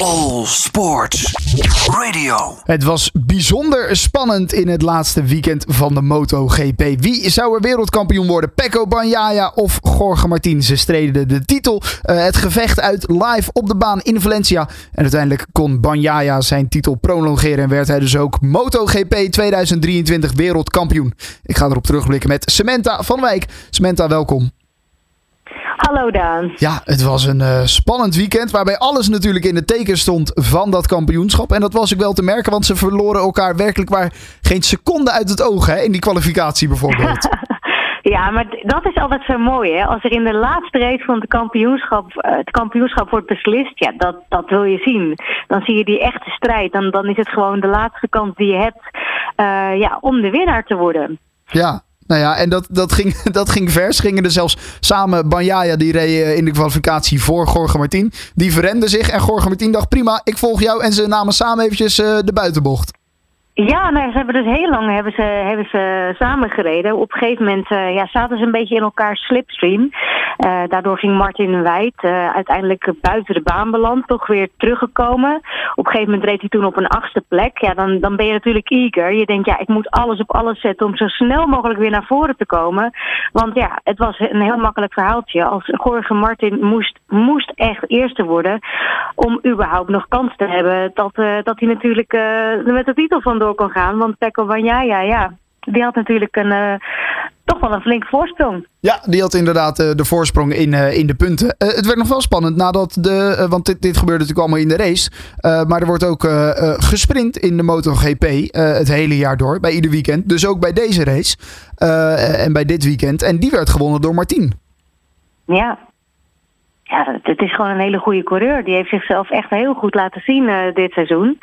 All Sports Radio. Het was bijzonder spannend in het laatste weekend van de MotoGP. Wie zou er wereldkampioen worden? Pecco Bagnaia of Jorge Martin? Ze streden de titel. Uh, het gevecht uit live op de baan in Valencia. En uiteindelijk kon Bagnaia zijn titel prolongeren en werd hij dus ook MotoGP 2023 wereldkampioen. Ik ga erop terugblikken met Samantha van Wijk. Samantha, welkom. Hallo Daan. Ja, het was een uh, spannend weekend waarbij alles natuurlijk in het teken stond van dat kampioenschap. En dat was ik wel te merken, want ze verloren elkaar werkelijk waar geen seconde uit het oog hè, in die kwalificatie bijvoorbeeld. Ja, maar dat is altijd zo mooi, hè? Als er in de laatste race van het kampioenschap, uh, het kampioenschap wordt beslist, ja, dat, dat wil je zien. Dan zie je die echte strijd. Dan, dan is het gewoon de laatste kans die je hebt uh, ja, om de winnaar te worden. Ja, nou ja, en dat, dat, ging, dat ging vers. Gingen er zelfs samen. Banjaya die reed eh, in de kwalificatie voor Gorge Martin. Die verrende zich. En Gorge Martin dacht: prima, ik volg jou. En ze namen samen eventjes uh, de buitenbocht. Ja, nou, ze hebben dus heel lang hebben ze, hebben ze samengereden. Op een gegeven moment uh, ja, zaten ze een beetje in elkaar slipstream. Uh, daardoor ging Martin Wijd uh, uiteindelijk buiten de baan beland, toch weer teruggekomen. Op een gegeven moment reed hij toen op een achtste plek. Ja, dan, dan ben je natuurlijk eager. Je denkt, ja, ik moet alles op alles zetten om zo snel mogelijk weer naar voren te komen. Want ja, het was een heel makkelijk verhaaltje. Als Jorge Martin moest, moest echt eerste worden om überhaupt nog kans te hebben dat, dat hij natuurlijk met de titel vandoor kan gaan. Want Pecco Bagnaia, ja, die had natuurlijk een, uh, toch wel een flinke voorsprong. Ja, die had inderdaad uh, de voorsprong in, uh, in de punten. het werd nog wel spannend nadat de. want dit, dit gebeurde natuurlijk allemaal in de race. maar er wordt ook gesprint in de MotoGP het hele jaar door. Bij ieder weekend. Dus ook bij deze race. en bij dit weekend. En die werd gewonnen door Martin. Ja, ja, het is gewoon een hele goede coureur. Die heeft zichzelf echt heel goed laten zien dit seizoen.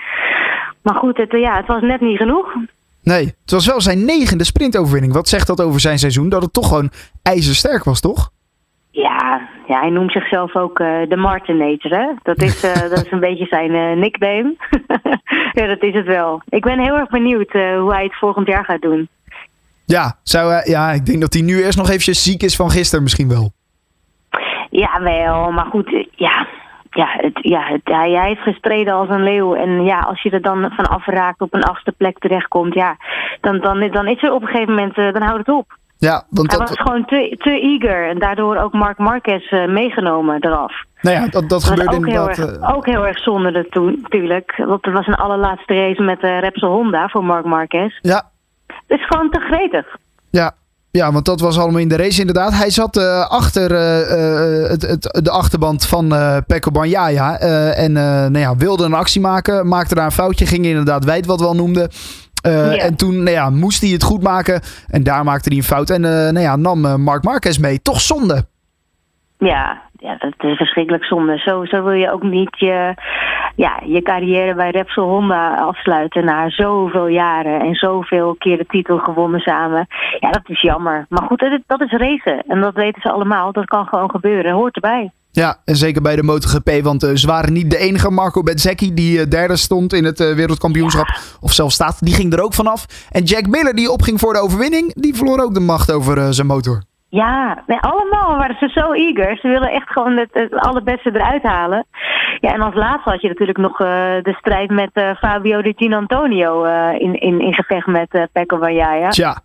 Maar goed, het, ja, het was net niet genoeg. Nee, het was wel zijn negende sprintoverwinning. Wat zegt dat over zijn seizoen? Dat het toch gewoon ijzersterk was, toch? Ja, ja hij noemt zichzelf ook uh, de Martinator. Hè? Dat, is, uh, dat is een beetje zijn uh, nickname. ja, dat is het wel. Ik ben heel erg benieuwd hoe hij het volgend jaar gaat doen. Ja, zou, ja, ik denk dat hij nu eerst nog eventjes ziek is van gisteren misschien wel. Ja, wel. Maar goed, ja, het, ja het, hij, hij, heeft gestreden als een leeuw. En ja, als je er dan van afraakt op een achtste plek terechtkomt, ja, dan, dan, dan is er op een gegeven moment, uh, dan houdt het op. Ja, want hij was gewoon te, te eager en daardoor ook Mark Marquez uh, meegenomen eraf. Nou ja, dat, dat gebeurde ook inderdaad. Heel erg, uh, ook heel erg zonde toen, natuurlijk. Want het was een allerlaatste race met Repsol Honda voor Mark Marquez. Ja. Het is gewoon te gretig. Ja, ja, want dat was allemaal in de race inderdaad. Hij zat uh, achter uh, het, het, de achterband van uh, Pecco Bagnaia. en nou ja, wilde een actie maken. Maakte daar een foutje. Ging inderdaad wijd wat we al noemden. Ja. En toen nou ja, moest hij het goed maken. En daar maakte hij een fout. En nou ja, nam Mark Marquez mee. Toch zonde. Ja, ja, dat is verschrikkelijk zonde. Zo, zo wil je ook niet je, ja, je carrière bij Repsol Honda afsluiten na zoveel jaren en zoveel keer de titel gewonnen samen. Ja, dat is jammer. Maar goed, dat is racen. En dat weten ze allemaal. Dat kan gewoon gebeuren. Hoort erbij. Ja, en zeker bij de MotoGP, want uh, ze waren niet de enige. Marco Bezzecchi, die uh, derde stond in het uh, wereldkampioenschap, ja. of zelfs staat, die ging er ook vanaf. En Jack Miller, die opging voor de overwinning, die verloor ook de macht over zijn motor. Ja, nee, allemaal waren ze zo eager. Ze willen echt gewoon het, het allerbeste eruit halen. Ja, en als laatste had je natuurlijk nog uh, de strijd met uh, Fabio Di Gianantonio uh, in, in, in gevecht met uh, Pecco Bagnaia. Tja.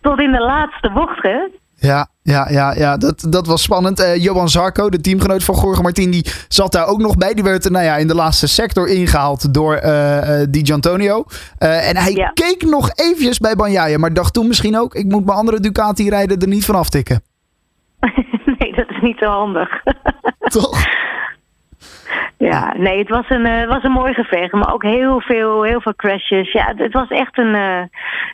Tot in de laatste bocht, hè? Ja, ja, ja, ja dat, dat was spannend. Uh, Johan Zarco, de teamgenoot van Jorge Martin, die zat daar ook nog bij. Die werd nou ja, in de laatste sector ingehaald door uh, uh, Di Giantonio. en hij ja. keek nog eventjes bij Banjaja, maar dacht toen misschien ook... ik moet mijn andere Ducati rijden er niet van aftikken. nee, dat is niet zo handig. Toch? Ja, nee, het was een, uh, was een mooi gevecht, maar ook heel veel, heel veel crashes. Ja, het, was echt een. Uh,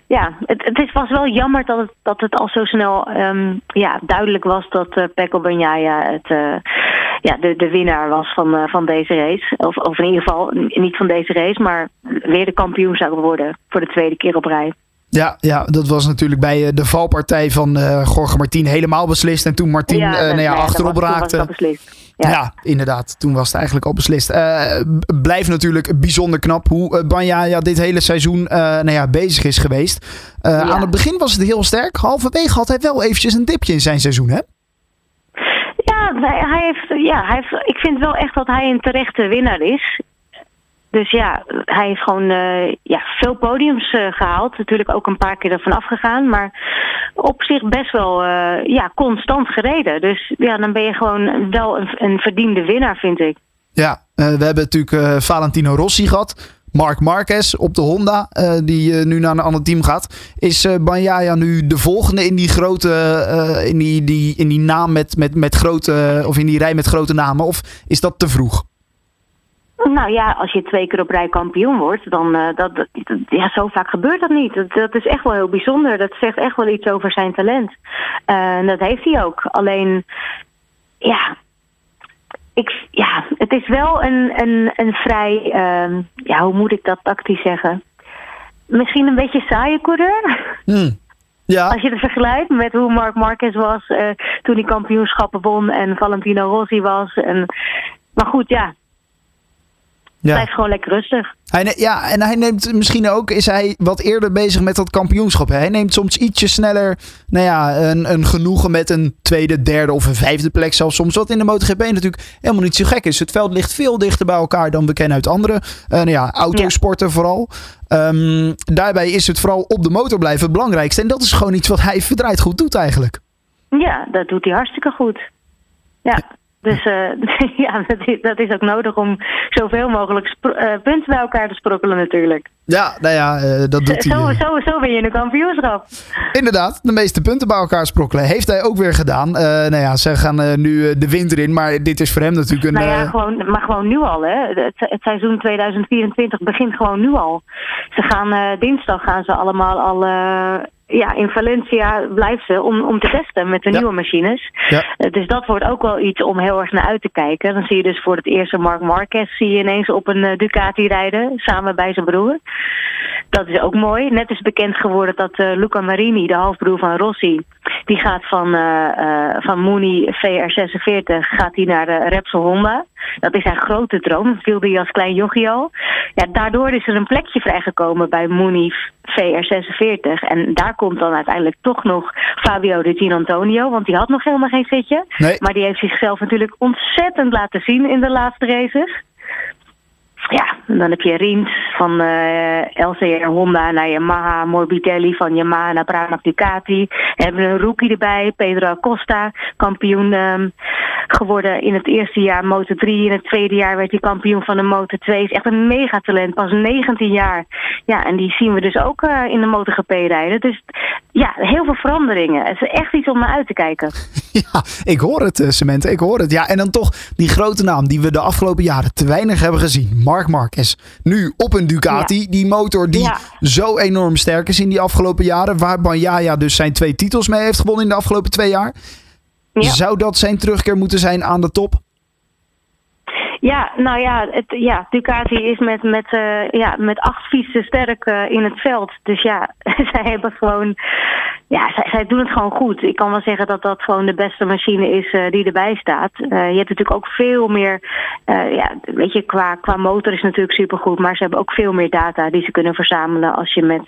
ja, het, het is, was wel jammer dat het, dat het al zo snel um, ja, duidelijk was dat uh, Pecco Bagnaia het, ja, de, de winnaar was van, van deze race. Of, of in ieder geval niet van deze race, maar weer de kampioen zou worden voor de tweede keer op rij. Ja, ja, dat was natuurlijk bij de valpartij van uh, Jorge Martin helemaal beslist. En toen Martin ja, uh, nou ja, achterop was, raakte. Ja. ja. inderdaad. Toen was het eigenlijk al beslist. Uh, blijft natuurlijk bijzonder knap hoe Banja ja, dit hele seizoen nou ja, bezig is geweest. Aan het begin was het heel sterk. Halverwege had hij wel eventjes een dipje in zijn seizoen, hè? Ja, Ja, hij heeft, ja hij heeft, ik vind wel echt dat hij een terechte winnaar is. Dus ja, hij heeft gewoon uh, ja, veel podiums uh, gehaald. Natuurlijk ook een paar keer ervan afgegaan. Maar op zich best wel uh, ja, constant gereden. Dus ja, dan ben je gewoon wel een, een verdiende winnaar, vind ik. Ja, we hebben natuurlijk Valentino Rossi gehad. Mark Marquez op de Honda, die nu naar een ander team gaat. Is Banjaya nu de volgende in die grote, in, die, die, in die naam met, met, met grote, of in die rij met grote namen? Of is dat te vroeg? Nou ja, als je twee keer op rij kampioen wordt, dan dat, dat, ja, zo vaak gebeurt dat niet. Dat, dat, is echt wel heel bijzonder. Dat zegt echt wel iets over zijn talent. En dat heeft hij ook. Alleen, ja, ik, ja, het is wel een, een, een vrij, uh, ja, hoe moet ik dat tactisch zeggen? Misschien een beetje saaie coureur. Hmm. Ja. Als je het vergelijkt met hoe Mark Marquez was uh, toen hij kampioenschappen won en Valentino Rossi was. En, maar goed, ja, ja. Blijft gewoon lekker rustig. Hij ja, en hij neemt misschien ook, is hij wat eerder bezig met dat kampioenschap. Hij neemt soms ietsje sneller, nou ja, een, een genoegen met een tweede, derde of een vijfde plek zelfs soms. Wat in de MotoGP natuurlijk helemaal niet zo gek is. Het veld ligt veel dichter bij elkaar dan we kennen uit andere, uh, nou ja, autosporten ja. vooral. Um, daarbij is het vooral op de motor blijven het belangrijkste. En dat is gewoon iets wat hij verdraaid goed doet eigenlijk. Ja, dat doet hij hartstikke goed. Ja. Dus uh, ja, dat is, dat is, ook nodig om zoveel mogelijk uh, punten bij elkaar te sprokkelen natuurlijk. Ja, nou ja, uh, dat doet zo, hij. Zo, zo ben je in een kampioenschap. Inderdaad, de meeste punten bij elkaar sprokkelen. Heeft hij ook weer gedaan. nou ja, ze gaan nu de winter in, maar dit is voor hem natuurlijk een... Nou ja, gewoon, maar gewoon nu al hè. Het, het, seizoen 2024 begint gewoon nu al. Ze gaan dinsdag gaan ze allemaal al ja, in Valencia blijft ze om, om te testen met de nieuwe machines. Ja. Uh, dus dat wordt ook wel iets om heel erg naar uit te kijken. Dan zie je dus voor het eerste Mark Marquez zie je ineens op een uh, Ducati rijden, samen bij zijn broer. Dat is ook mooi. Net is bekend geworden dat uh, Luca Marini, de halfbroer van Rossi, die gaat van, van Mooney VR46 gaat hij naar de Repsol Honda. Dat is zijn grote droom. Dat wilde hij als klein jochie al. Ja, daardoor is er een plekje vrijgekomen bij Mooney VR46. En daar komt dan uiteindelijk toch nog Fabio de Gin Antonio. Want die had nog helemaal geen zitje. Nee. Maar die heeft zichzelf natuurlijk ontzettend laten zien in de laatste races. Ja, dan heb je Rins van uh, LCR Honda naar Yamaha, Morbidelli van Yamaha naar Pramac Ducati. We hebben een rookie erbij, Pedro Acosta, kampioen um, geworden in het eerste jaar Motor 3. In het tweede jaar werd hij kampioen van de Motor 2. Is echt een megatalent, pas 19 jaar. Ja, en die zien we dus ook uh, in de MotoGP rijden. Dus ja, heel veel veranderingen. Het is echt iets om naar uit te kijken. Ja, ik hoor het, Cement. Ik hoor het. Ja, en dan toch die grote naam die we de afgelopen jaren te weinig hebben gezien. Mark Marquez. Nu op een Ducati. Ja. Die motor die Ja. zo enorm sterk is in die afgelopen jaren. Waar Banjaya dus zijn twee titels mee heeft gewonnen in de afgelopen twee jaar. Ja. Zou dat zijn terugkeer moeten zijn aan de top? Ja, nou ja, het, ja Ducati is met, met, uh, ja, met acht fietsen sterk uh, in het veld. Dus ja, zij hebben gewoon. Ja, zij, zij doen het gewoon goed. Ik kan wel zeggen dat dat gewoon de beste machine is uh, die erbij staat. je hebt natuurlijk ook veel meer. ja, weet je, qua, qua motor is natuurlijk supergoed. Maar ze hebben ook veel meer data die ze kunnen verzamelen. Als je, met,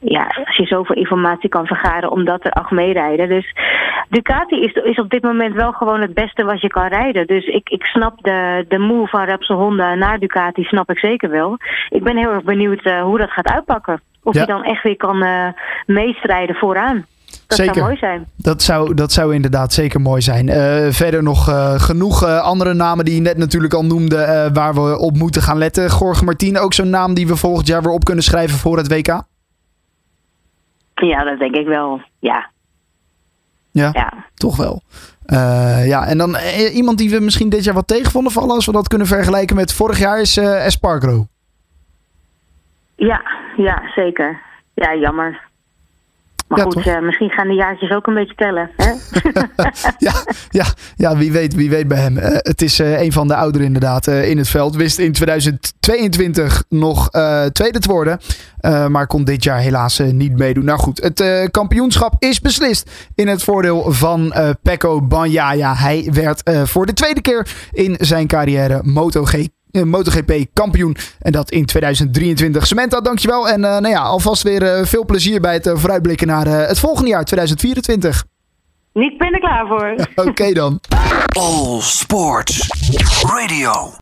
ja, als je zoveel informatie kan vergaren omdat er acht meerijden. Dus Ducati is, is op dit moment wel gewoon het beste wat je kan rijden. Dus ik, ik snap de, de van Repsol Honda naar Ducati, snap ik zeker wel. Ik ben heel erg benieuwd uh, hoe dat gaat uitpakken. Of Ja. hij dan echt weer kan uh, meestrijden vooraan. Dat Zeker. zou mooi zijn. Dat zou, dat zou inderdaad zeker mooi zijn. Eh, verder nog eh, genoeg eh, andere namen die je net natuurlijk al noemde. eh, waar we op moeten gaan letten. Jorge Martin, ook zo'n naam die we volgend jaar weer op kunnen schrijven voor het WK. Ja, dat denk ik wel. Ja, Ja, ja. toch wel. Eh, ja, en dan eh, iemand die we misschien dit jaar wat tegen vonden vallen. Als we dat kunnen vergelijken met vorig jaar is eh Espargaro. Ja, ja, zeker. Ja, jammer. Maar Ja, goed, eh, misschien gaan de jaartjes ook een beetje tellen. Hè? ja, ja, ja, wie weet, wie weet bij hem. Eh, het is eh, een van de ouderen inderdaad in het veld. Wist in 2022 nog tweede te worden. maar kon dit jaar helaas niet meedoen. Nou goed, het kampioenschap is beslist in het voordeel van Pecco Bagnaia. Hij werd voor de tweede keer in zijn carrière MotoG eh, MotoGP kampioen. En dat in 2023. Samantha, dankjewel. En eh, nou ja, alvast weer eh, veel plezier bij het eh, vooruitblikken naar het volgende jaar, 2024. Ik ben er klaar voor. Oké dan. All Sports Radio.